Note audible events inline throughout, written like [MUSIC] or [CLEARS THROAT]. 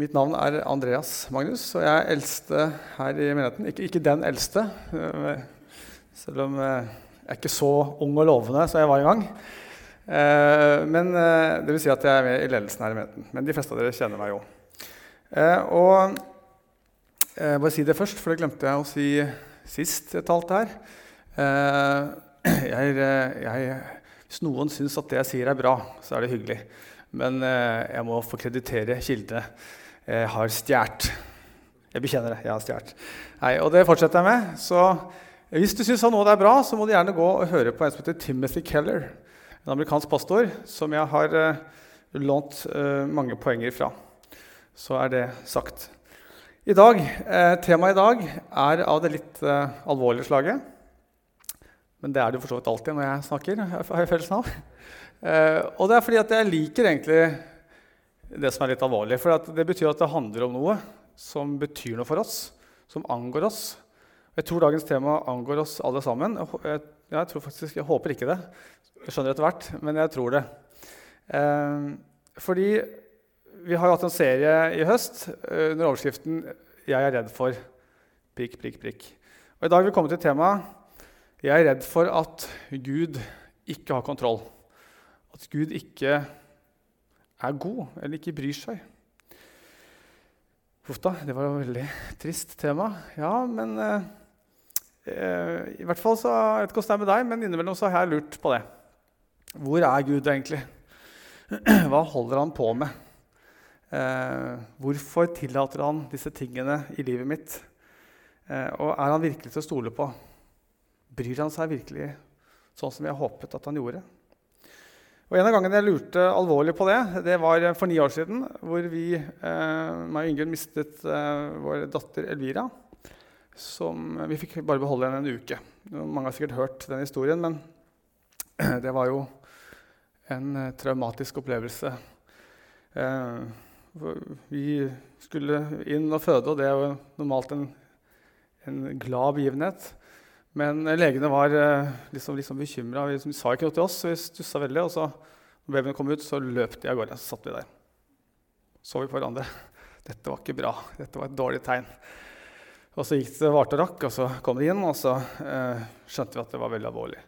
Mitt navn er Andreas Magnus, og jeg er eldste her i menigheten. Ikke, ikke den eldste, eh, selv om eh, jeg er ikke så ung og lovende som jeg var en gang. Eh, men det vil si at jeg er med i ledelsen her i menigheten. Men de fleste av dere kjenner meg jo. Og jeg bare si det først, for det glemte jeg å si sist jeg talte her. [CLEARS THROAT] Jeg, jeg, hvis noen syns at det jeg sier, er bra, så er det hyggelig. Men jeg må få kreditere kildene. Jeg har stjålet. Jeg bekjenner det. Jeg har stjålet. Og det fortsetter jeg med. Så hvis du syns noe er bra, så må du gjerne gå og høre på en som heter Timothy Keller. En amerikansk pastor som jeg har eh, lånt eh, mange poenger fra. Så er det sagt. I dag, eh, Temaet i dag er av det litt eh, alvorlige slaget. Men det er det jo for så vidt alltid når jeg snakker. har jeg av. Uh, og det er fordi at jeg liker egentlig det som er litt alvorlig. For det betyr at det handler om noe som betyr noe for oss, som angår oss. Jeg tror dagens tema angår oss alle sammen. Jeg, tror faktisk, jeg håper ikke det. Jeg skjønner etter hvert, men jeg tror det. Uh, fordi vi har hatt en serie i høst uh, under overskriften 'Jeg er redd for prikk, prikk, prikk'. Og I dag vil vi komme til temaet 'Jeg er redd for at Gud ikke har kontroll' at Gud ikke er god eller ikke bryr seg. Huff da, det var et veldig trist tema. Ja, men eh, eh, i hvert fall så, Jeg vet ikke hvordan det er med deg, men innimellom så har jeg lurt på det. Hvor er Gud egentlig? [CLEARS THROAT] Hva holder han på med? Eh, hvorfor tillater han disse tingene i livet mitt? Eh, og er han virkelig til å stole på? Bryr han seg virkelig sånn som jeg håpet at han gjorde? Og En av gangene jeg lurte alvorlig på det, det var for ni år siden. Hvor vi, eh, meg og Ingunn mistet eh, vår datter Elvira. Som vi fikk bare beholde henne en uke. Mange har sikkert hørt den historien, men [CLEARS THROAT] det var jo en eh, traumatisk opplevelse. Eh, vi skulle inn og føde, og det er jo normalt en, en glad begivenhet. Men legene var eh, liksom, liksom bekymra. De sa ikke noe til oss. så Vi stussa veldig. Og så, når babyen kom ut, så løp de av gårde. Så satt vi der. Så vi på hverandre. [LAUGHS] Dette var ikke bra. Dette var et dårlig tegn. Og så gikk det varte og rakk, og så kom de inn, og så eh, skjønte vi at det var veldig alvorlig.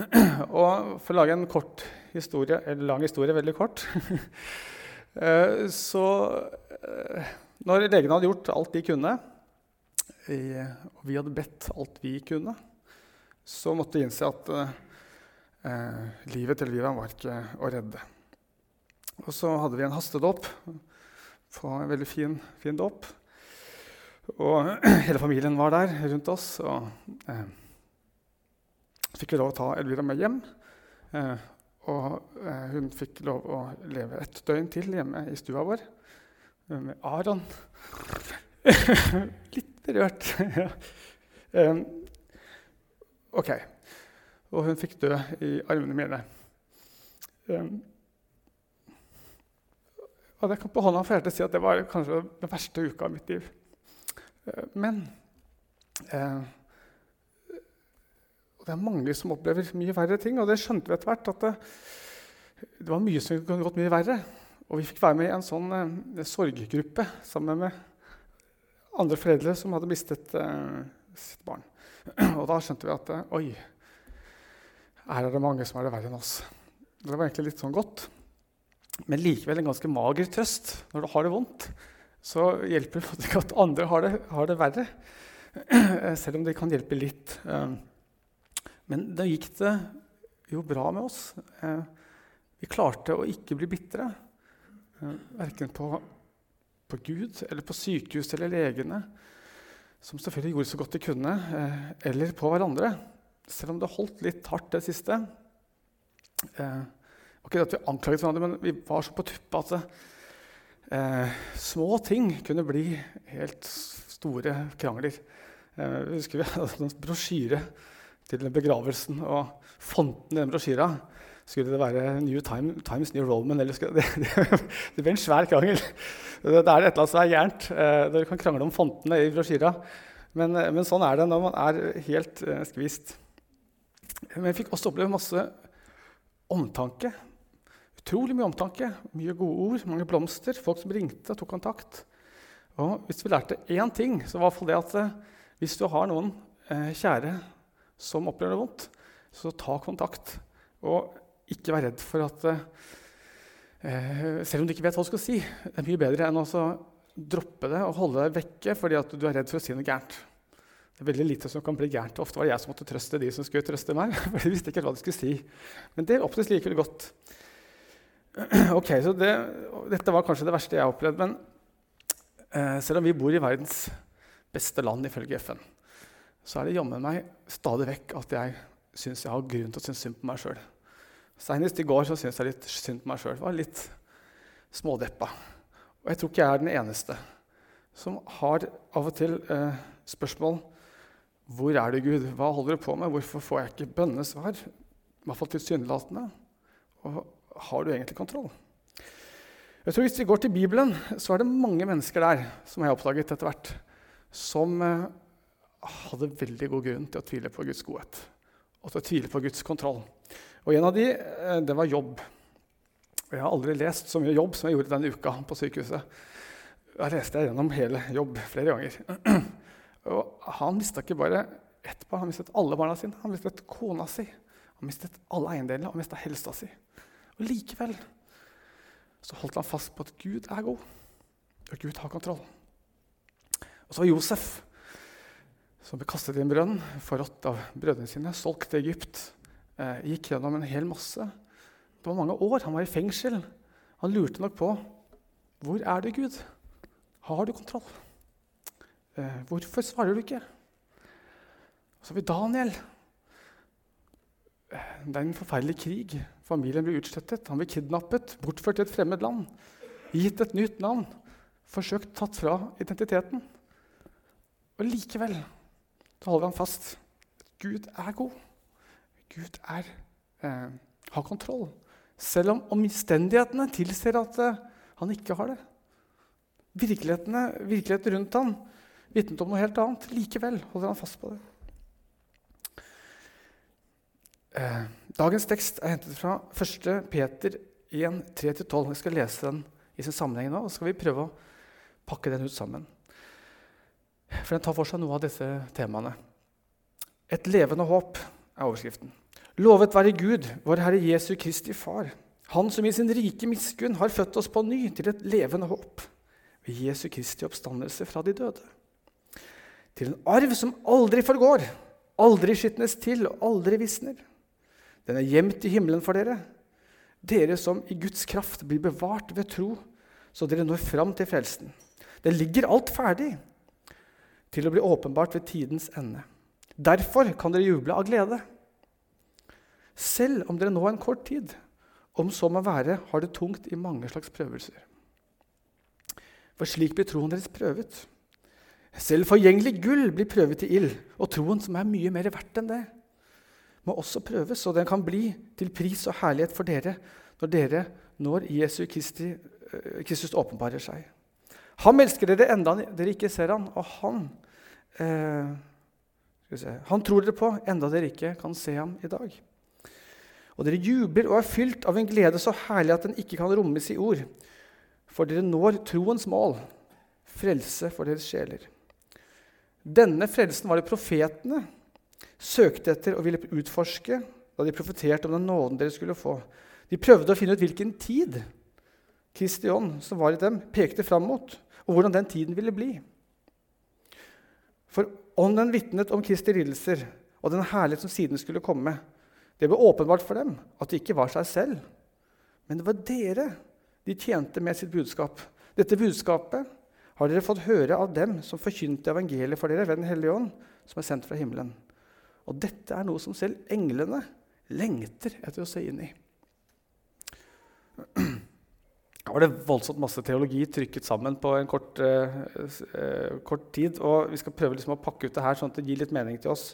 [CLEARS THROAT] og For å lage en kort historie, eller lang historie veldig kort [LAUGHS] eh, Så eh, når legene hadde gjort alt de kunne, og vi hadde bedt alt vi kunne så måtte jeg innse at eh, livet til Vivian var ikke å redde. Og så hadde vi en hastedåp en veldig fin, fin dåp. Og [CLEARS THROAT] hele familien var der rundt oss. Og eh, fikk vi lov å ta Elvira med hjem. Eh, og eh, hun fikk lov å leve et døgn til hjemme i stua vår med Aron. [LAUGHS] Litt rørt. [LAUGHS] um, OK. Og hun fikk dø i armene mine. Um, og jeg kan på hånda for si at det var kanskje den verste uka av mitt liv. Uh, men uh, det er mange som opplever mye verre ting, og det skjønte vi etter hvert. at det, det, var mye som kunne gått mye verre. Og vi fikk være med i en sånn uh, sorggruppe sammen med andre foreldre som hadde mistet sitt barn. [CLEARS THROAT] Og da skjønte vi at oi, her er det mange som er det verre enn oss. Det var egentlig litt sånn godt. Men likevel en ganske mager trøst. Når du har det vondt, så hjelper det ikke at andre har det, har det verre. [CLEARS THROAT] Selv om det kan hjelpe litt. Eh, men da gikk det jo bra med oss. Eh, vi klarte å ikke bli bitre. Eh, verken på, på Gud eller på sykehus eller legene som selvfølgelig gjorde så godt de kunne, eh, eller på hverandre. Selv om det holdt litt hardt, det siste. Eh, ikke at vi anklaget hverandre, men vi var så på tuppa at eh, små ting kunne bli helt store krangler. Eh, husker Vi [LAUGHS] hadde en brosjyre til begravelsen, og fonten i den brosjyra skulle det være New Time, Times New Roman? Eller skulle, det, [LAUGHS] det, det, blir en svær krangel. Det, er et eller annet som er gærent. Eh, dere kan krangle om fontene i brosjyra. Men, eh, men, sånn er det når man er helt eh, skvist. Men jeg fikk også oppleve masse omtanke. Utrolig mye omtanke. Mye gode ord, mange blomster. Folk som ringte og tok kontakt. Og hvis vi lærte én ting, så var det at hvis du har noen kjære som opplever det vondt, så ta kontakt. Og ikke vær redd for at eh, Selv om du ikke vet hva du skal si, det er mye bedre enn å droppe det og holde deg vekke fordi at du er redd for å si noe gærent. Det er veldig lite som kan bli gærent. Ofte var det jeg som måtte trøste de som skulle trøste meg. [LAUGHS] for de visste ikke hva de skulle si. Men det oppleves likevel godt. [CLEARS THROAT] Ok, så det, Dette var kanskje det verste jeg har opplevd. Men eh, selv om vi bor i verdens beste land ifølge FN, så er det jammen meg stadig vekk at jeg syns jeg har grunn til å synes synd på meg sjøl. Seinest i går så syntes jeg litt synd på meg sjøl. Var litt smådeppa. Og jeg tror ikke jeg er den eneste som har av og til eh, spørsmål hvor er du, Gud? Hva holder du på med? Hvorfor får jeg ikke bønnesvar? I hvert fall tilsynelatende. Og har du egentlig kontroll? Jeg tror Hvis vi går til Bibelen, så er det mange mennesker der som jeg har oppdaget etter hvert, som eh, hadde veldig god grunn til å tvile på Guds godhet og til å tvile på Guds kontroll. Og En av de, eh, det var jobb. Og Jeg har aldri lest så mye jobb som jeg gjorde denne uka på sykehuset. Da leste jeg gjennom hele jobb flere ganger. [CLEARS THROAT] Og han mista ikke bare ett barn, han mistet alle barna sine. Han mistet kona si, han mistet alle eiendelene han mistet helsa si. Og likevel så holdt han fast på at Gud er god, og Gud har kontroll. Og så var Josef, som ble kastet i en brønn, forrådt av brødrene sine, solgt til Egypt. Eh, gikk gjennom en hel masse. Det var mange år. Han var i fengsel. Han lurte nok på hvor er du, Gud? Har du kontroll? Eh, 'Hvorfor svarer du ikke?' Og så har vi Daniel. Eh, det er en forferdelig krig. Familien blir utslettet. Han blir kidnappet, bortført til et fremmed land. Gitt et nytt navn. Forsøkt tatt fra identiteten. Og likevel så holder han fast. Gud er god. Gud er, eh, har kontroll. Selv om omstendighetene tilsier at eh, han ikke har det. Virkeligheten rundt ham vitnet om noe helt annet. Likevel holder han fast på det. Eh, dagens tekst er hentet fra 1. Peter 1, 3-12. Jeg skal lese den i sin sammenheng nå, og så skal vi prøve å pakke den ut sammen. For den tar for seg noe av disse temaene. Et levende håp er overskriften. Lovet være Gud, vår Herre Jesu Kristi Far, Han som i sin rike miskunn har født oss på ny til et levende håp ved Jesu Kristi oppstandelse fra de døde til en arv som aldri forgår, aldri skitnes til og aldri visner. Den er gjemt i himmelen for dere, dere som i Guds kraft blir bevart ved tro, så dere når fram til frelsen. Det ligger alt ferdig til å bli åpenbart ved tidens ende. Derfor kan dere juble av glede. Selv om dere nå en kort tid, om så må være, har det tungt i mange slags prøvelser. For slik blir troen deres prøvet. Selv forgjengelig gull blir prøvet i ild, og troen, som er mye mer verdt enn det, må også prøves, og den kan bli til pris og herlighet for dere når dere når Jesu Kristi, eh, Kristus åpenbarer seg. Han elsker dere enda dere ikke ser han, og han eh, Han tror dere på enda dere ikke kan se ham i dag. Og dere jubler og er fylt av en glede så herlig at den ikke kan rommes i ord. For dere når troens mål, frelse for deres sjeler. Denne frelsen var det profetene søkte etter og ville utforske da de profeterte om den nåden dere skulle få. De prøvde å finne ut hvilken tid Kristi ånd som var i dem, pekte fram mot, og hvordan den tiden ville bli. For ånden vitnet om Kristi lidelser og den herlighet som siden skulle komme. Det ble åpenbart for dem at det ikke var seg selv, men det var dere de tjente med sitt budskap. Dette budskapet har dere fått høre av dem som forkynte evangeliet for dere ved Den hellige ånd, som er sendt fra himmelen. Og dette er noe som selv englene lengter etter å se inn i. [CLEARS THROAT] Her var det voldsomt masse teologi trykket sammen på en kort, eh, uh, kort tid. og Vi skal prøve liksom å pakke ut det her sånn at det gir litt mening til oss.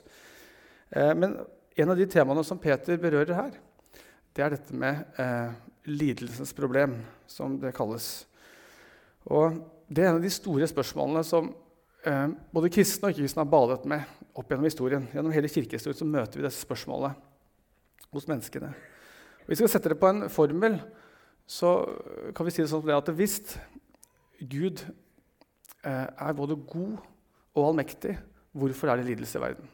Eh, men en av de temaene som Peter berører her, det er dette med lidelsens problem, som det kalles. Og det er en av de store spørsmålene som eh, både kristne og ikke-kristne har badet med opp gjennom historien. Gjennom hele kirkehistorien så møter vi disse spørsmålene hos menneskene. Og hvis vi skal sette det på en formel, så kan vi si det sånn at hvis Gud eh, er både god og allmektig, hvorfor er det lidelse i verden?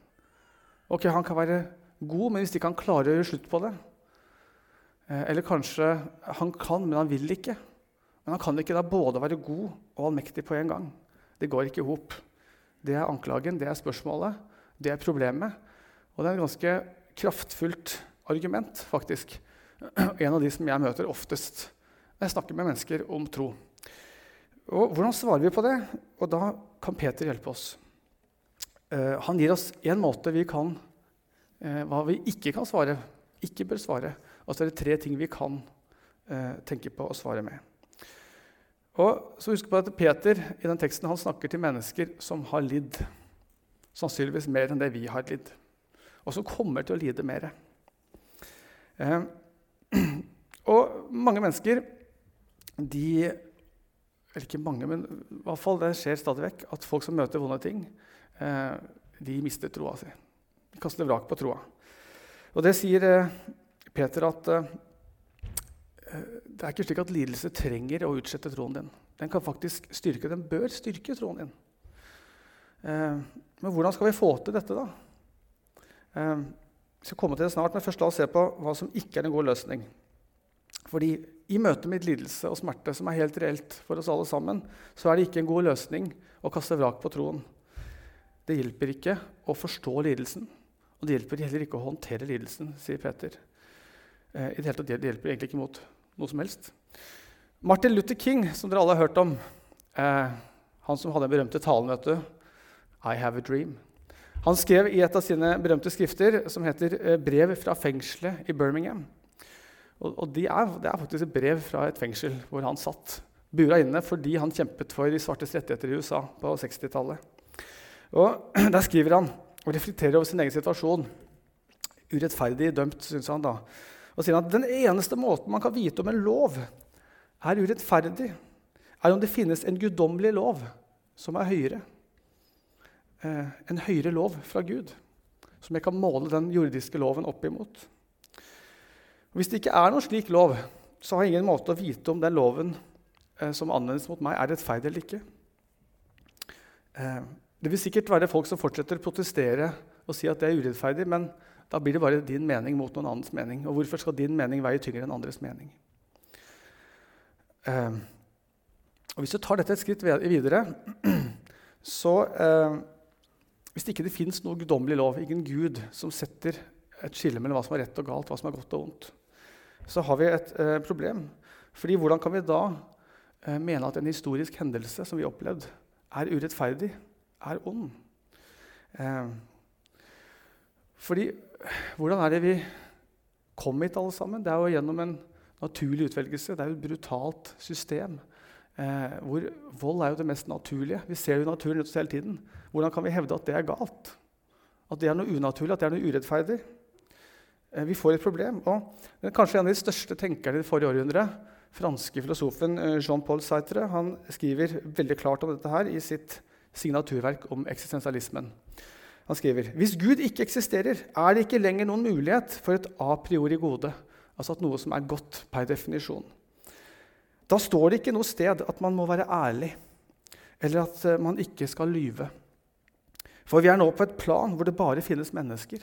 Ok, Han kan være god, men hvis ikke han klarer å gjøre slutt på det eh, Eller kanskje han kan, men han vil ikke. Men han kan ikke da både være god og allmektig på en gang. Det går ikke i hop. Det er anklagen, det er spørsmålet, det er problemet. Og det er et ganske kraftfullt argument, faktisk. En av de som jeg møter oftest når jeg snakker med mennesker om tro. Og Hvordan svarer vi på det? Og Da kan Peter hjelpe oss. Uh, han gir oss en måte vi kan hva vi ikke kan svare, ikke bør svare. Og så er det tre ting vi kan uh, tenke på og svare med. Og så Husk på at Peter i den teksten han snakker til mennesker som har lidd. Sannsynligvis mer enn det vi har lidd. Og som kommer til å lide mer. [CLEARS THROAT] og mange mennesker de Eller ikke mange, men i hvert fall det skjer stadig vekk at folk som møter vonde ting, eh, de mister troa si. De kaster vrak på troa. Og det sier eh, Peter at eh, det er ikke slik at lidelse trenger å utsette troen din. Den kan faktisk styrke, den bør styrke troen din. Eh, men hvordan skal vi få til dette, da? Eh, skal komme til det snart, men først la oss se på hva som ikke er en god løsning. Fordi i møte med lidelse og smerte, som er helt reelt for oss alle sammen, så er det ikke en god løsning å kaste vrak på troen. Det hjelper ikke å forstå lidelsen, og det hjelper heller ikke å håndtere lidelsen, sier Peter. Eh, i Det hele tatt det hjelper egentlig ikke mot noe som helst. Martin Luther King, som dere alle har hørt om, eh, han som hadde den berømte talen, vet du, 'I have a dream'. Han skrev i et av sine berømte skrifter som heter eh, 'Brev fra fengselet i Birmingham'. Og, og de er, Det er faktisk et brev fra et fengsel hvor han satt bura inne fordi han kjempet for de svartes rettigheter i USA på 60-tallet. Og [CLEARS THROAT] Der skriver han og reflekterer over sin egen situasjon. Urettferdig dømt, syns han da. Og sier at den eneste måten man kan vite om en lov er urettferdig, er om det finnes en guddommelig lov som er høyere. Eh, en høyere lov fra Gud, som jeg kan måle den jordiske loven opp imot. Og hvis det ikke er noen slik lov, så har jeg ingen måte å vite om den loven eh, som anvendes mot meg, er rettferdig eller ikke. Eh, det vil sikkert være folk som fortsetter å protestere og si at det er urettferdig, men da blir det bare din mening mot noen annens mening. Og hvorfor skal din mening veie tyngre enn andres mening? Eh, og Hvis du tar dette et skritt videre, [CLEARS THROAT] så eh, Hvis ikke det fins noe guddommelig lov, ingen gud som setter et skille mellom hva som er rett og galt, hva som er godt og vondt, så har vi et eh, problem. Fordi hvordan kan vi da eh, mene at en historisk hendelse som vi har opplevd, er urettferdig, er ond? Eh, fordi hvordan er det vi kom hit, alle sammen? Det er jo gjennom en naturlig utvelgelse. Det er jo et brutalt system. Eh, hvor Vold er jo det mest naturlige. Vi ser jo naturen rundt oss hele tiden. Hvordan kan vi hevde at det er galt? At det er noe unaturlig, at det er noe urettferdig? Eh, vi får et problem. Og kanskje en av de største tenkerne i det forrige århundre, franske filosofen eh, Jean-Paul Sartre, han skriver veldig klart om dette her i sitt signaturverk om eksistensialismen. Han skriver hvis Gud ikke eksisterer, er det ikke lenger noen mulighet for et a priori gode, altså at noe som er godt per definisjon. Da står det ikke noe sted at man må være ærlig, eller at eh, man ikke skal lyve. For vi er nå på et plan hvor det bare finnes mennesker.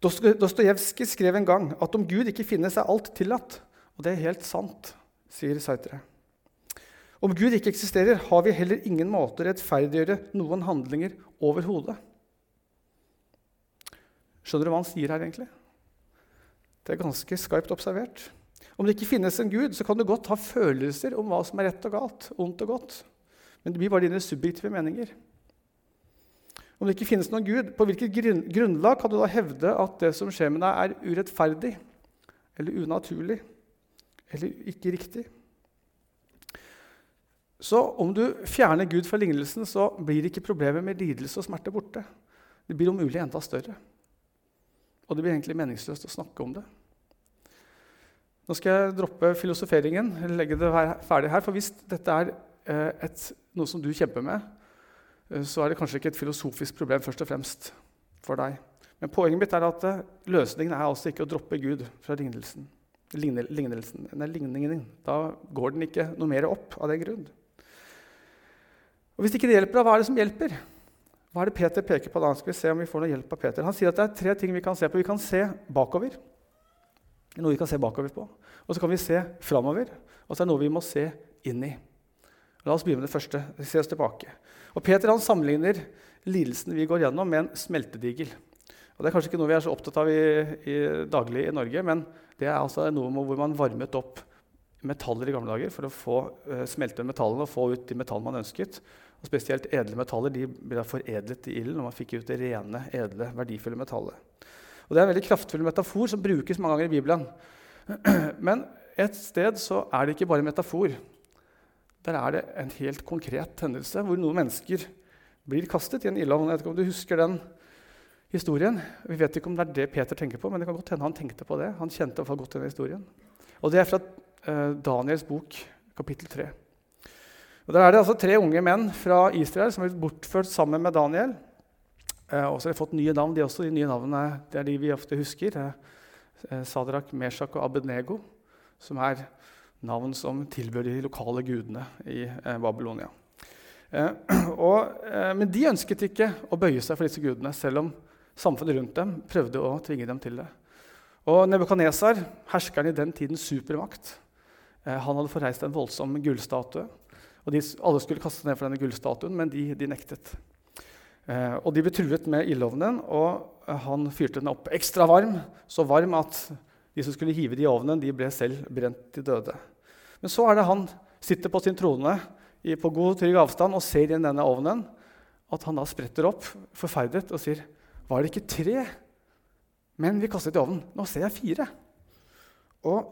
Dostojevskij skrev en gang at om Gud ikke finnes, er alt tillatt. Og det er helt sant, sier Sartre. Om Gud ikke eksisterer, har vi heller ingen måte å rettferdiggjøre noen handlinger overhodet. Skjønner du hva han sier her, egentlig? Det er ganske skarpt observert. Om det ikke finnes en Gud, så kan du godt ha følelser om hva som er rett og galt, ondt og godt. Men det blir bare dine subjektive meninger. Om det ikke finnes noen Gud, på hvilket grunnlag kan du da hevde at det som skjer med deg, er urettferdig eller unaturlig eller ikke riktig? Så om du fjerner Gud fra lignelsen, så blir ikke problemet med lidelse og smerte borte. Det blir om mulig enda større. Og det blir egentlig meningsløst å snakke om det. Nå skal jeg droppe filosoferingen, legge det ferdig her. For hvis dette er eh, et, noe som du kjemper med, Eh, så er det kanskje ikke et filosofisk problem først og fremst for deg. Men poenget mitt er at eh, løsningen er altså ikke å droppe Gud fra lignelsen. Lignelsen, nei, ligningen. Da går den ikke noe mer opp av den grunn. Og Hvis ikke det hjelper, hva er det som hjelper? Hva er det Peter peker på da? Skal vi se om vi får noe hjelp av Peter. Han sier at det er tre ting vi kan se på. Vi kan se bakover. Noe vi kan se bakover på. Og så kan vi se framover. Og så er det noe vi må se inn i. La oss begynne med det første. Se oss tilbake. Og Peter han sammenligner lidelsen vi går gjennom, med en smeltedigel. Og Det er kanskje ikke noe vi er så opptatt av i, i daglig i Norge, men det er altså noe hvor man varmet opp metaller i gamle dager for å få uh, smelte metallene og få ut de metallene man ønsket. Og Spesielt edle metaller de ble foredlet i ilden, og man fikk ut det rene, edle, verdifulle metallet. Og Det er en veldig kraftfull metafor som brukes mange ganger i Bibelen. [CLEARS THROAT] Men et sted så er det ikke bare metafor. Der er det en helt konkret hendelse hvor noen mennesker blir kastet i en ildovn. Jeg vet ikke om du husker den historien. Vi vet ikke om det er det Peter tenker på, men det kan godt hende han tenkte på det. Han kjente godt denne historien. Og Det er fra eh, Daniels bok, kapittel 3. Og Der er det altså tre unge menn fra Israel som blitt bortført sammen med Daniel. Eh, og så har de fått nye navn. De også, de nye navnene det er de vi ofte husker. Eh, Sadrak, Meshach og Abednego, som er navn som tilbød de lokale gudene i eh, Babylonia. Eh, [CLEARS THROAT] og, eh, men de ønsket ikke å bøye seg for disse gudene, selv om samfunnet rundt dem prøvde å tvinge dem til det. Og Nebukadnesar, herskeren i den tidens supermakt, eh, han hadde forreist en voldsom gullstatue. Og de, alle skulle kaste ned for denne gullstatuen, men de, de nektet. Eh, og De ble truet med ildovnen, og eh, han fyrte den opp ekstra varm. Så varm at de som skulle hive det i ovnen, de ble selv brent til døde. Men så er det han sitter på sin trone i, på god, trygg avstand og ser inn denne ovnen, at han da spretter opp, forferdet, og sier Var det ikke tre Men vi kastet i ovnen? Nå ser jeg fire. Og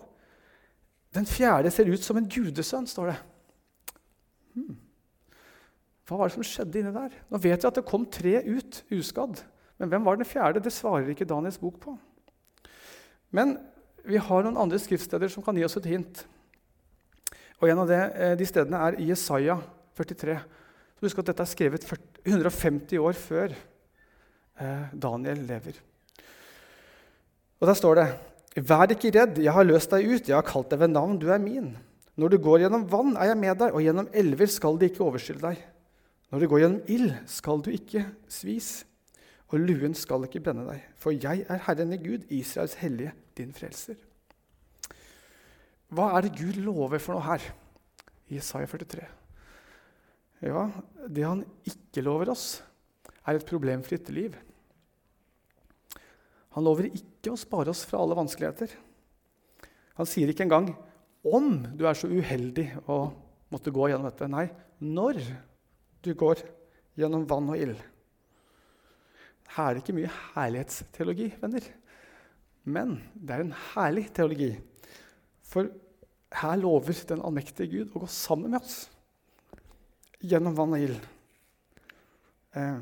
den fjerde ser ut som en gudesønn, står det. Hva var det som skjedde inni der? Nå vet jeg at det kom tre ut uskadd. Men hvem var den fjerde? Det svarer ikke Daniels bok på. Men vi har noen andre skriftsteder som kan gi oss et hint. Og En av det, eh, de stedene er Jesaja 43. Så husk at Dette er skrevet 150 år før eh, Daniel lever. Og Der står det Vær ikke redd, jeg har løst deg ut, jeg har kalt deg ved navn, du er min. Når du går gjennom vann, er jeg med deg, og gjennom elver skal de ikke overskylde deg. Når du går gjennom ild, skal du ikke svis, og luen skal ikke brenne deg. For jeg er Herren i Gud, Israels hellige, din frelser. Hva er det Gud lover for noe her i Isaiah 43? Ja, det han ikke lover oss, er et problemfritt liv. Han lover ikke å spare oss fra alle vanskeligheter. Han sier ikke engang om du er så uheldig å måtte gå gjennom dette. Nei, når du går gjennom vann og ild. Her er det ikke mye herlighetsteologi, venner. Men det er en herlig teologi. For her lover den allmektige Gud å gå sammen med oss gjennom vann og ild. Eh,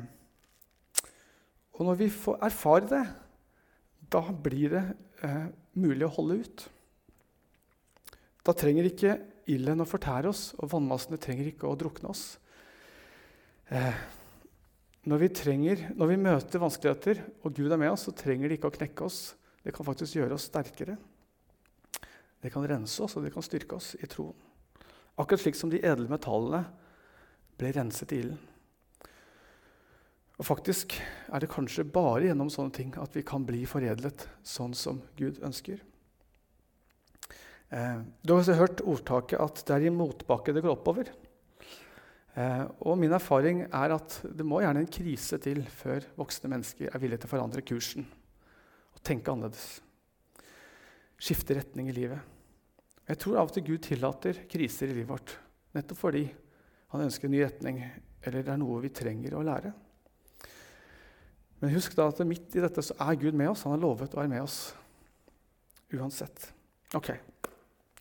og når vi får erfare det, da blir det eh, mulig å holde ut. Da trenger ikke ilden å fortære oss, og vannmassene trenger ikke å drukne oss. Eh, når, vi trenger, når vi møter vanskeligheter, og Gud er med oss, så trenger det ikke å knekke oss. Det kan faktisk gjøre oss sterkere. Det kan rense oss, og det kan styrke oss i troen. Akkurat slik som de edle metallene ble renset i ilden. Og faktisk er det kanskje bare gjennom sånne ting at vi kan bli foredlet sånn som Gud ønsker. Eh, du har også hørt ordtaket at det er i motbakke det går oppover. Eh, og min erfaring er at det må gjerne en krise til før voksne mennesker er villige til å forandre kursen og tenke annerledes. Skifte retning i livet. Jeg tror av og til Gud tillater kriser i livet vårt nettopp fordi han ønsker en ny retning, eller det er noe vi trenger å lære. Men husk da at midt i dette så er Gud med oss. Han har lovet å være med oss uansett. Ok,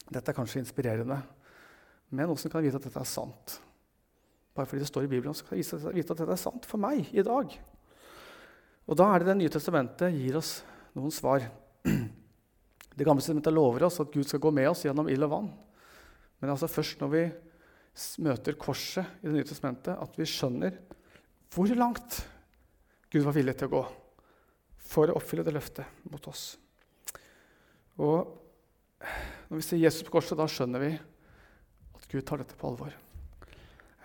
Dette er kanskje inspirerende, men hvordan kan jeg vite at dette er sant? Bare fordi det står i Bibelen, så kan jeg vite at dette er sant for meg i dag. Og da er det Det nye testamentet gir oss noen svar. Det gamle testamentet lover oss at Gud skal gå med oss gjennom ild og vann. Men altså først når vi møter korset i Det nye testamentet, at vi skjønner hvor langt Gud var villig til å gå for å oppfylle det løftet mot oss. Og når vi ser Jesus på korset, da skjønner vi at Gud tar dette på alvor.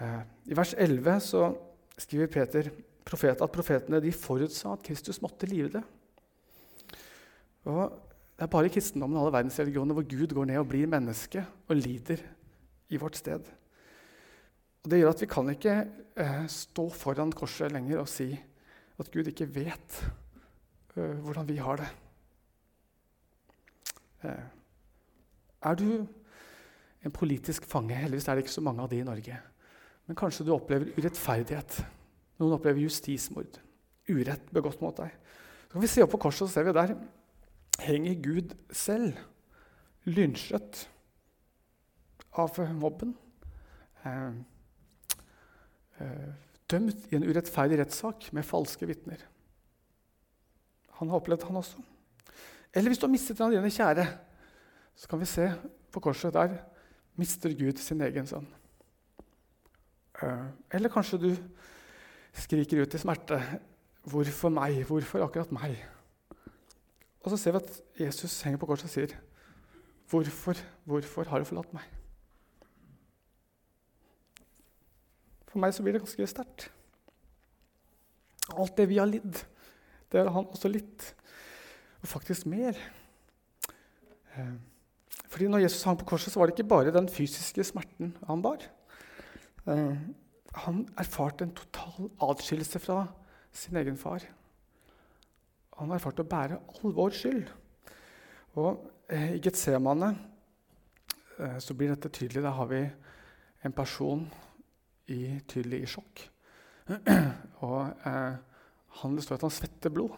Eh, I vers 11 så skriver Peter profet, at profetene de forutsa at Kristus måtte lide. Og det er bare i kristendommen og alle verdensreligioner hvor Gud går ned og blir menneske og lider i vårt sted. Og Det gjør at vi kan ikke eh, stå foran korset lenger og si at Gud ikke vet eh, hvordan vi har det. Eh, er du en politisk fange? Heldigvis er det ikke så mange av de i Norge. Men kanskje du opplever urettferdighet. Noen opplever justismord. Urett begått mot deg. Så kan vi se opp på korset, og ser vi der henger Gud selv lynsjet av mobben. Eh, eh, dømt i en urettferdig rettssak med falske vitner. Han har opplevd han også. Eller hvis du har mistet en av dine kjære, så kan vi se på korset der mister Gud sin egen sønn. Eh, eller kanskje du skriker ut i smerte 'Hvorfor meg? Hvorfor akkurat meg?' Og så ser vi at Jesus henger på korset og sier, 'Hvorfor, hvorfor har du forlatt meg?' For meg så blir det ganske sterkt. Alt det vi har lidd, det har han også litt. Og faktisk mer. Eh, fordi når Jesus hang på korset, så var det ikke bare den fysiske smerten han bar. Eh, han erfarte en total atskillelse fra sin egen far. Han erfarte å bære all vår skyld. Og eh, I Getsemane eh, så blir dette tydelig. Da har vi en person i, tydelig i sjokk. [CLEARS THROAT] og eh, han, Det står at han svetter blod.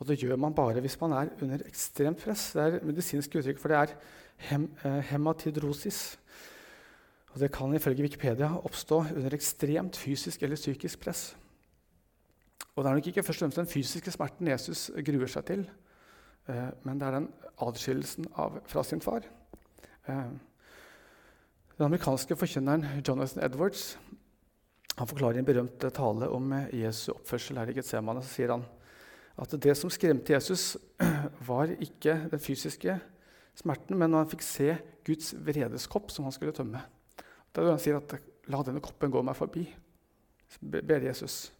Og det gjør man bare hvis man er under ekstremt press. Det er medisinsk uttrykk for det er hem, eh, hematidrosis. Og det kan ifølge Wikipedia oppstå under ekstremt fysisk eller psykisk press. Og det er nok ikke først og fremst den fysiske smerten Jesus gruer seg til, eh, men det er den adskillelsen fra sin far. Eh, den amerikanske forkynneren Jonathan Edwards han forklarer i en berømt tale om Jesu oppførsel her i Getsemane. Så sier han at det som skremte Jesus, [CLEARS THROAT] var ikke den fysiske smerten, men når han fikk se Guds vredeskopp som han skulle tømme. Da han sier at 'la denne koppen gå meg forbi', ber Jesus.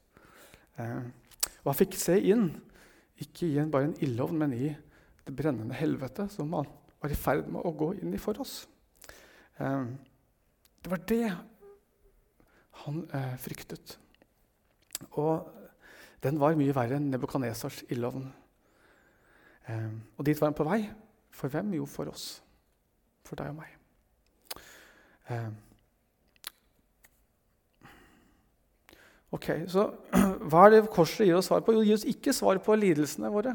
Eh, og han fikk se inn, ikke i en, bare en ildovn, men i det brennende helvete som han var i ferd med å gå inn i for oss. Eh, det var det han eh, fryktet. Og den var mye verre enn Nebukadnesars ildovn. Eh, og dit var han på vei. For hvem? Jo, for oss. For deg og meg. Eh, Ok, Så [CLEARS THROAT] hva er det korset gir oss svar på? Jo, det gir oss ikke svar på lidelsene våre.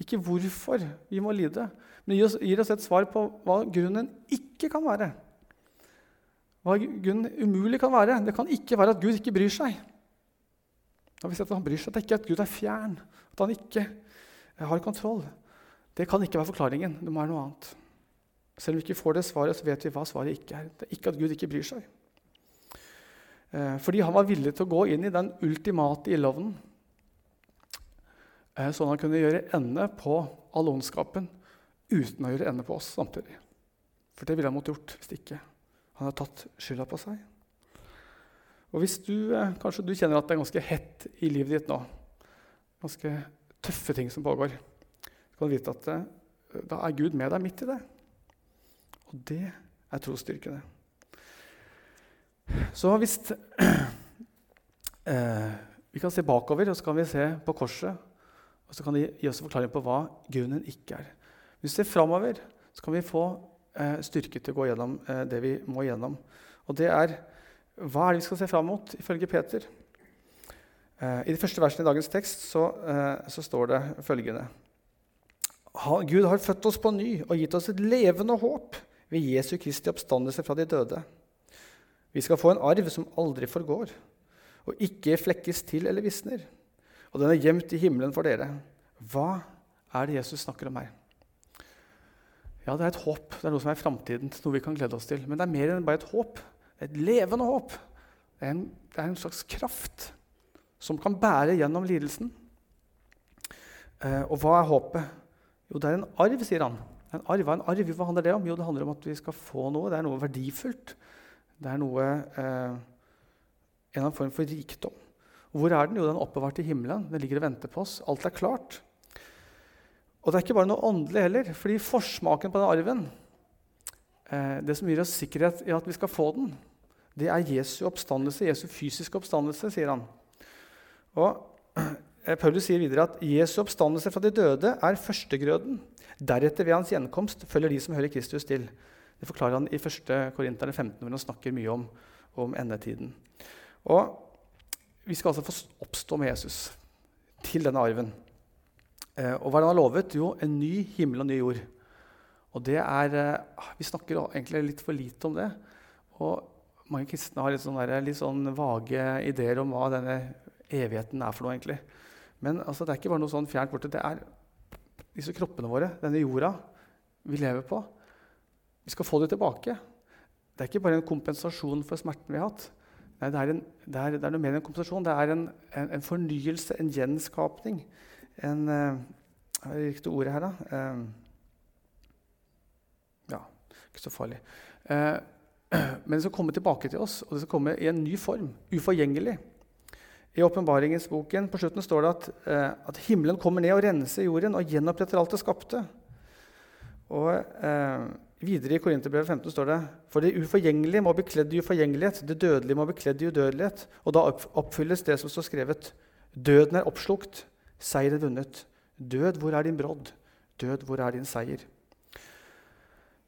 Ikke hvorfor vi må lide, men det gir oss, et svar på hva grunnen ikke kan være. Hva grunnen umulig kan være. Det kan ikke være at Gud ikke bryr seg. Da har vi sett at han bryr seg, Det er ikke at Gud er fjern, at han ikke har kontroll. Det kan ikke være forklaringen. Det må være noe annet. Selv om vi ikke får det svaret, så vet vi hva svaret ikke er. Det er ikke at Gud ikke bryr seg. Eh, fordi han var villig til å gå inn i den ultimate ildovnen. Eh, sånn han kunne gjøre ende på all ondskapen uten å gjøre ende på oss samtidig. For det ville han måtte gjort hvis ikke han hadde tatt skylda på seg. Og hvis du, eh, Kanskje du kjenner at det er ganske hett i livet ditt nå, ganske tøffe ting som pågår, så kan du vite at da er Gud med deg midt i det. Og det er trosstyrkende. Så hvis [CLEARS THROAT] eh, Vi kan se bakover, og så kan vi se på korset. Og så kan det gi oss en forklaring på hva grunnen ikke er. Hvis vi ser framover, så kan vi få eh, styrke til å gå gjennom eh, det vi må gjennom. Og det er hva er det vi skal se fram mot, ifølge Peter? Eh, I de første versene i dagens tekst så, eh, så står det følgende Gud har født oss på ny og gitt oss et levende håp ved Jesu Kristi oppstandelse fra de døde. Vi skal få en arv som aldri forgår, og ikke flekkes til eller visner. Og den er gjemt i himmelen for dere. Hva er det Jesus snakker om her? Ja, det er et håp. Det er noe som er framtiden, noe vi kan glede oss til. Men det er mer enn bare et håp. Et levende håp. Det er en, det er en slags kraft som kan bære gjennom lidelsen. Eh, og hva er håpet? Jo, det er en arv, sier han. En arv, en arv? Hva handler det om? Jo, det handler om at vi skal få noe. Det er noe verdifullt. Det er noe eh, en annen form for rikdom. Hvor er den? Jo, den er oppbevart i himmelen. Den ligger og venter på oss. Alt er klart. Og det er ikke bare noe åndelig heller, fordi forsmaken på den arven, eh, det som gir oss sikkerhet i at vi skal få den, det er Jesu oppstandelse, Jesu fysiske oppstandelse, sier han. Og [CLEARS THROAT] eh, Paulus sier videre at Jesu oppstandelse fra de døde er førstegrøden. Deretter ved hans gjenkomst følger de som hører Kristus til. Det forklarer han i 1. Korinterne 15, hvor han snakker mye om, om endetiden. Og vi skal altså få oppstå med Jesus til denne arven. Eh, og hva er det han har lovet? Jo, en ny himmel og ny jord. Og det er, eh, Vi snakker egentlig litt for lite om det. Og mange kristne har litt, sånne, litt sånn vage ideer om hva denne evigheten er for noe. egentlig. Men altså, det er ikke bare noe sånn fjernt borte. Det er disse kroppene våre, denne jorda vi lever på. Vi skal få det tilbake. Det er ikke bare en kompensasjon for smerten vi har hatt. Nei, det er, en, det, er, det er, noe mer enn en kompensasjon. Det er en, en, en fornyelse, en gjenskapning. En uh, Hva er det riktige ordet her, da? Uh, ja, ikke så farlig. Uh, [CLEARS THROAT] men det skal komme tilbake til oss, og det skal komme i en ny form. Uforgjengelig. I åpenbaringens boken på slutten står det at, at, himmelen kommer ned og renser jorden og gjenoppretter alt det skapte. Og Videre i Korinterbrevet 15 står det for det uforgjengelige må bli kledd i uforgjengelighet, det dødelige må bli kledd i udødelighet. Og da oppfylles det som står skrevet. Døden er oppslukt, seier er vunnet. Død, hvor er din brodd? Død, hvor er din seier?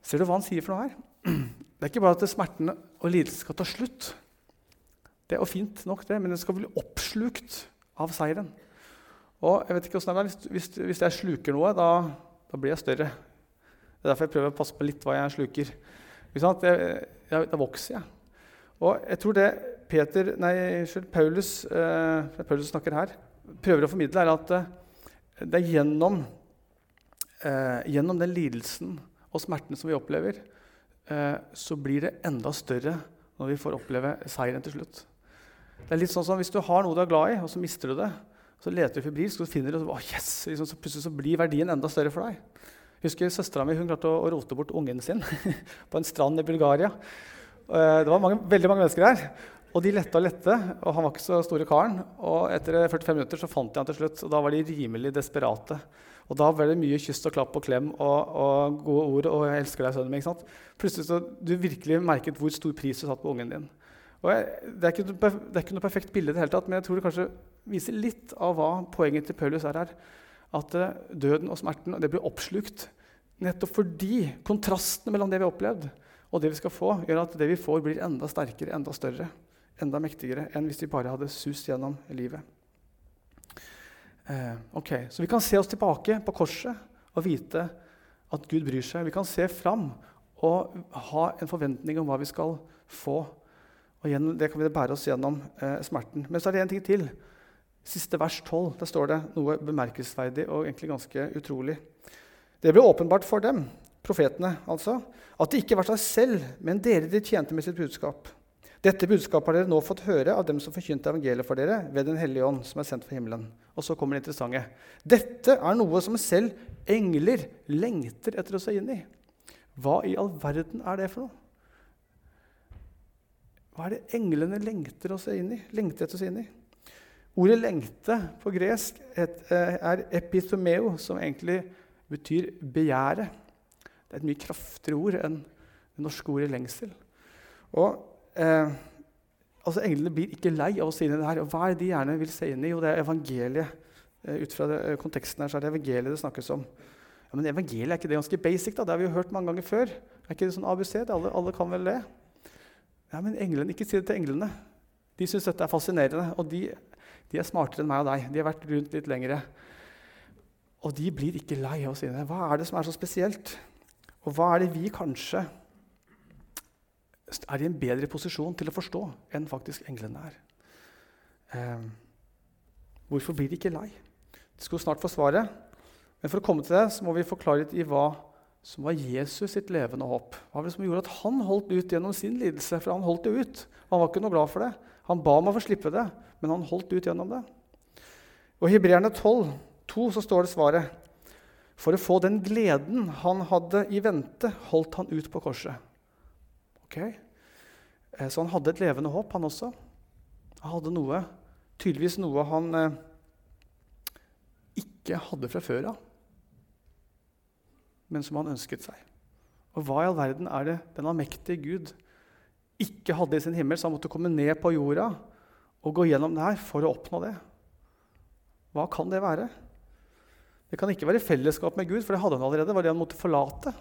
Ser du hva han sier for noe her? [CLEARS THROAT] Det er ikke bare at smerten og lidelsen skal ta slutt. Det er jo fint nok, det, men den skal bli oppslukt av seieren. Og jeg vet ikke det er, hvis, hvis, jeg sluker noe, da, da blir jeg større. Det er derfor jeg prøver å passe på litt hva jeg sluker. da vokser jeg. Og jeg tror det Peter, nei, Paulus, eh, Paulus snakker her, prøver å formidle, er at eh, det er gjennom, eh, gjennom den lidelsen og smerten som vi opplever, eh, så blir det enda større når vi får oppleve seieren til slutt. Det er litt sånn som Hvis du har noe du er glad i, og så mister du det, så leter du febrilsk og finner finner og det, oh, yes! Liksom, så plutselig så blir verdien enda større for deg husker Søstera mi klarte å, rote bort ungen sin [LAUGHS] på en strand i Bulgaria. Eh, det var mange, veldig mange mennesker der. Og de lette og lette, og han var ikke så store karen. Og etter 45 minutter så fant de han til slutt, og da var de rimelig desperate. Og da ble det mye kyss og klapp og klem og, og gode ord og 'jeg elsker deg, sønnen min'. ikke sant? Plutselig så du virkelig merket hvor stor pris du satte på ungen din. Og jeg, det, er ikke, det, er ikke, noe perfekt bilde, i det hele tatt, men jeg tror det kanskje viser litt av hva poenget til Paulus er her at eh, døden og smerten det blir oppslukt nettopp fordi kontrasten mellom det vi har opplevd, og det vi skal få, gjør at det vi får, blir enda sterkere, enda større, enda mektigere enn hvis vi bare hadde sust gjennom livet. Eh, ok, Så vi kan se oss tilbake på korset og vite at Gud bryr seg. Vi kan se fram og ha en forventning om hva vi skal få. Og gjennom det kan vi bære oss gjennom eh, smerten. Men så er det en ting til. Siste vers 12. Der står det noe bemerkelsesverdig og egentlig ganske utrolig. Det ble åpenbart for dem, profetene altså, at det ikke var seg selv, men dere de tjente med sitt budskap. Dette budskapet har dere nå fått høre av dem som forkynte evangeliet for dere ved Den hellige ånd, som er sendt fra himmelen. Og så kommer det interessante. Dette er noe som selv engler lengter etter å se inn i. Hva i all verden er det for noe? Hva er det englene lengter, å se inn i? lengter etter å se inn i? Ordet 'lengte' på gresk eh, er epithomeo, som egentlig betyr begjære. Det er et mye kraftigere ord enn det norske ordet 'lengsel'. Og eh, altså Englene blir ikke lei av å se inn i det her. Og hva er de gjerne vil se inn i? Jo, det er evangeliet. Eh, ut fra det, eh, konteksten her så er det evangeliet det snakkes om. Ja, Men evangeliet er ikke det ganske basic? da? Det har vi jo hørt mange ganger før. Er ikke det sånn ABC? Det alle, alle kan vel det? Ja, Men englene, ikke si det til englene. De syns dette er fascinerende. Og de de er smartere enn meg og deg. De har vært rundt litt lengre. Og de blir ikke lei av å si det. Hva er det som er så spesielt? Og hva er det vi kanskje er i en bedre posisjon til å forstå enn faktisk englene er? Eh, hvorfor blir de ikke lei? De skulle snart få svaret. Men for å komme til det så må vi få klarhet i hva som var Jesus sitt levende håp. Hva var det som gjorde at han holdt ut gjennom sin lidelse? For han holdt det ut. Han var ikke noe glad for det. Han ba om å få slippe det, men han holdt ut gjennom det. Og I Hebreerne 12, 2, så står det svaret. For å få den gleden han hadde i vente, holdt han ut på korset. Ok? Eh, så han hadde et levende håp, han også. Han hadde noe, tydeligvis noe han eh, ikke hadde fra før av, men som han ønsket seg. Og hva i all verden er det den allmektige Gud ikke hadde i sin himmel, så han måtte komme ned på jorda og gå gjennom det her for å oppnå det? Hva kan det være? Det kan ikke være fellesskap med Gud, for det hadde han allerede. Det var det han måtte forlate.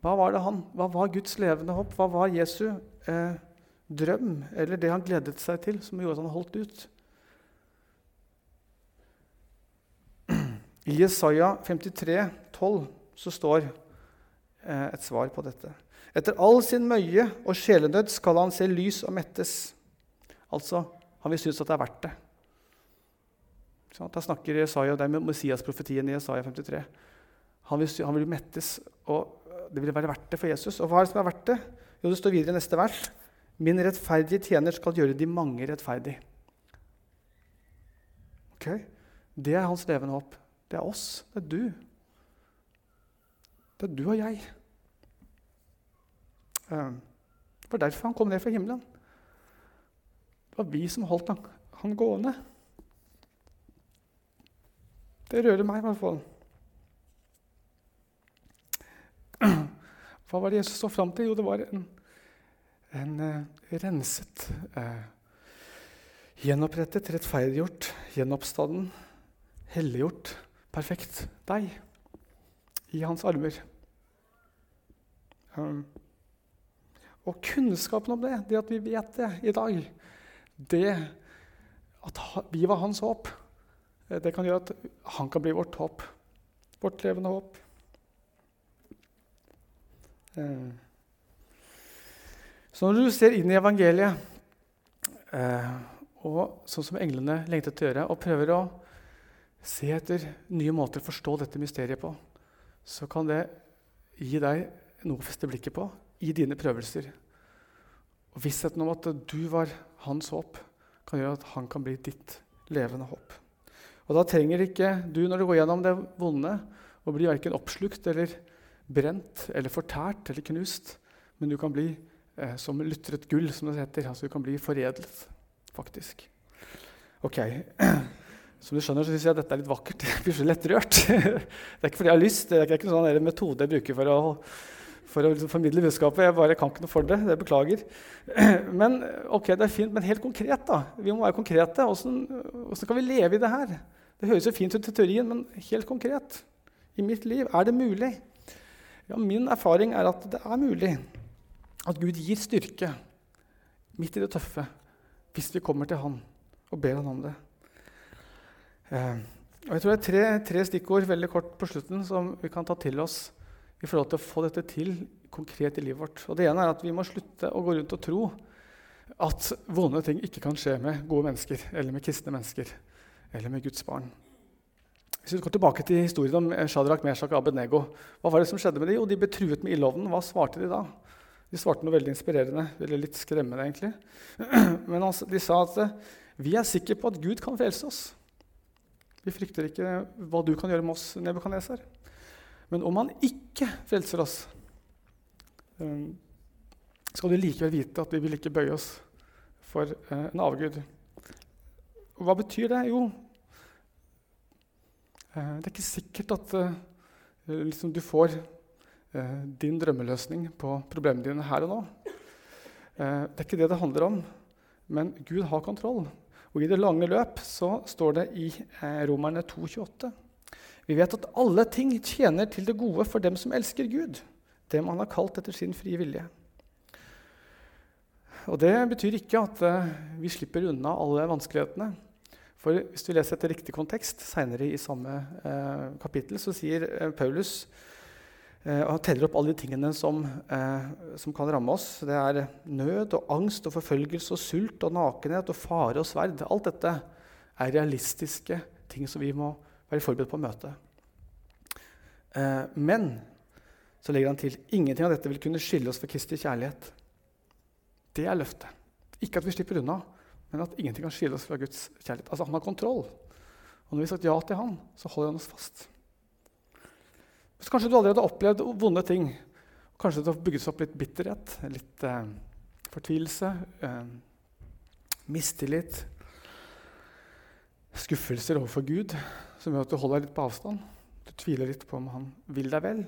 Hva var, han, hva var Guds levende håp? Hva var Jesu eh, drøm, eller det han gledet seg til, som gjorde at han holdt ut? I Jesaja 53, 12, så står eh, et svar på dette. Etter all sin møye og sjelenød skal han se lys og mettes. Altså, han vil synes at det er verdt det. Da snakker Jesaja, Det er Messias-profetien i Jesaja 53. Han vil, han vil, mettes, og det vil være verdt det for Jesus. Og hva er det som er verdt det? Jo, Det står videre i neste vers. Min rettferdige tjener skal gjøre de mange rettferdig. Ok? Det er hans levende håp. Det er oss. Det er du. Det er du og jeg. Ehm, det var derfor han kom ned fra himmelen. Det var vi som holdt han, han gående. Det rører meg i hvert fall. Hva var det Jesus så fram til? Jo, det var en, en uh, renset, uh, gjenopprettet, rettferdiggjort, gjenoppstanden, helliggjort, perfekt deg i hans armer. Um, og kunnskapen om det, det at vi vet det i dag, det at vi var hans håp Eh, det kan gjøre at han kan bli vårt håp. Vårt levende håp. Eh, så når du ser inn i evangeliet, eh, og sånn som englene lengtet å gjøre, og prøver å se etter nye måter å forstå dette mysteriet på, så kan det gi deg noe å feste blikket på i dine prøvelser. Og Vissheten om at du var hans håp, kan gjøre at han kan bli ditt levende håp. Og da trenger ikke du, når du går gjennom det vonde, å bli verken oppslukt eller brent eller fortært eller knust, men du kan bli eh, som lutret gull, som det heter. Altså du kan bli foredlet, faktisk. Ok. [CLEARS THROAT] Som du skjønner, så syns jeg dette er litt vakkert. [LAUGHS] Jeg blir så lettrørt. [LAUGHS] Det er ikke fordi jeg har lyst, det er ikke noen sånn metode jeg bruker for å, for å liksom formidle budskapet. Jeg bare kan ikke noe for det. Det beklager. [CLEARS THROAT] Men ok, det er fint, men helt konkret, da. Vi må være konkrete. Hvordan kan vi leve i det her? Det høres jo fint ut i teorien, men helt konkret i mitt liv er det mulig. Ja, min erfaring er at det er mulig at Gud gir styrke midt i det tøffe hvis vi kommer til Han og ber Han om det. Eh, og jeg tror det er tre, tre, stikkord veldig kort på slutten som vi kan ta til oss i forhold til å få dette til konkret i livet vårt. Og Det ene er at vi må slutte å gå rundt og tro at vonde ting ikke kan skje med gode mennesker eller med kristne mennesker eller med Guds barn. Hvis vi går tilbake til historien om Shadrach, Meshach og Abednego, hva var det som skjedde med dem? Jo, de ble truet med ildovnen. Hva svarte de da? De svarte noe veldig inspirerende, eller litt skremmende, egentlig. [CLEARS THROAT] Men altså, de sa at vi er sikre på at Gud kan frelse oss. Vi frykter ikke hva du kan gjøre med oss, Nebukadneser. Men om han ikke frelser oss, eh, skal du likevel vite at vi vil ikke bøye oss for eh, en avgud. Og hva betyr det? Jo, eh, det er ikke sikkert at eh, liksom du får din drømmeløsning på problemene dine her og nå. Det er ikke det det handler om, men Gud har kontroll. Og I det lange løp så står det i Romerne 2,28.: Vi vet at alle ting tjener til det gode for dem som elsker Gud, dem han har kalt etter sin frie vilje. Og Det betyr ikke at vi slipper unna alle vanskelighetene. For Hvis du leser etter riktig kontekst seinere i samme eh, kapittel, så sier eh, Paulus eh, og teller opp alle de tingene som, eh, som, kan ramme oss. Det er nød og angst og forfølgelse og sult og nakenhet og fare og sverd. Alt dette er realistiske ting som vi må være forberedt på å møte. Eh, men så legger han til ingenting av dette vil kunne skille oss fra Kristi kjærlighet. Det er løftet. Ikke at vi slipper unna, men at ingenting kan skille oss fra Guds kjærlighet. Altså Han har kontroll. Og når vi har sagt ja til Han, så holder han oss fast. Så kanskje du allerede har opplevd vonde ting. Kanskje det har bygget seg opp litt bitterhet, litt eh, fortvilelse, eh, mistillit, skuffelser overfor Gud, som gjør at du holder litt på avstand. Du tviler litt på om han vil deg vel.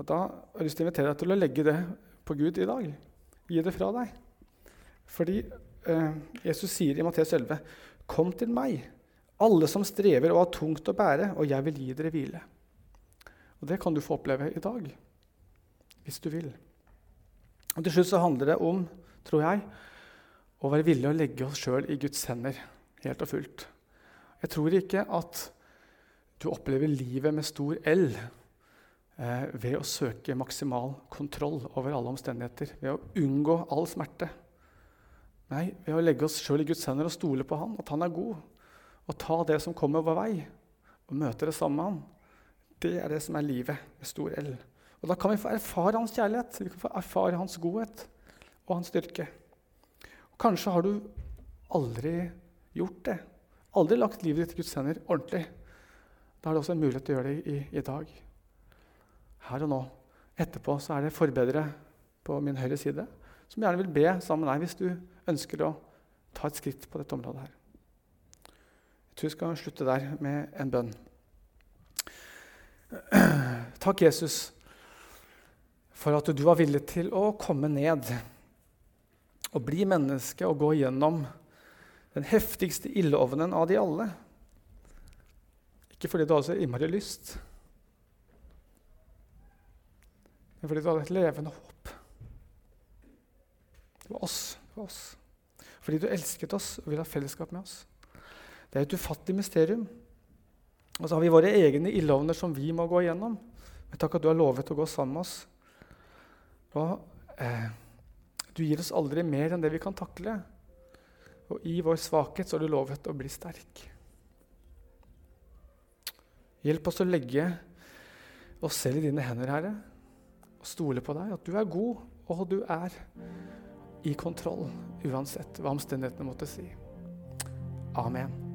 Og Da har jeg lyst til å invitere deg til å legge det på Gud i dag. Gi det fra deg. Fordi eh, Jesus sier i Matteus 11.: Kom til meg, alle som strever og har tungt å bære, og jeg vil gi dere hvile. Og Det kan du få oppleve i dag, hvis du vil. Og Til slutt så handler det om, tror jeg, å være villig å legge oss sjøl i Guds hender helt og fullt. Jeg tror ikke at du opplever livet med stor L eh, ved å søke maksimal kontroll over alle omstendigheter, ved å unngå all smerte. Nei, ved å legge oss sjøl i Guds hender og stole på Han, at Han er god, og ta det som kommer vår vei, og møte det sammen med Han. Det er det som er livet med stor L. Og Da kan vi få erfare Hans kjærlighet, vi kan få erfare Hans godhet og Hans styrke. Og kanskje har du aldri gjort det. Aldri lagt livet ditt i Guds hender ordentlig. Da er det også en mulighet til å gjøre det i, i dag. Her og nå. Etterpå så er det forbedre på min høyre side som gjerne vil be sammen med deg hvis du ønsker å ta et skritt på dette området. her. Jeg tror vi skal slutte der med en bønn. [CLEARS THROAT] Takk, Jesus, for at du var villig til å komme ned og bli menneske og gå gjennom den heftigste ildovnen av de alle. Ikke fordi du hadde så innmari lyst, men fordi du hadde et levende håp. Det var oss. Det var oss. Fordi du elsket oss og ville ha fellesskap med oss. Det er et ufattelig mysterium. Og så har vi våre egne ildovner som vi må gå igjennom. Men takk at du har lovet å gå sammen med oss. Og eh, du gir oss aldri mer enn det vi kan takle. Og i vår svakhet så har du lovet å bli sterk. Hjelp oss å legge oss selv i dine hender, Herre, og stole på deg, at du er god, og du er i kontroll uansett hva omstendighetene måtte si. Amen.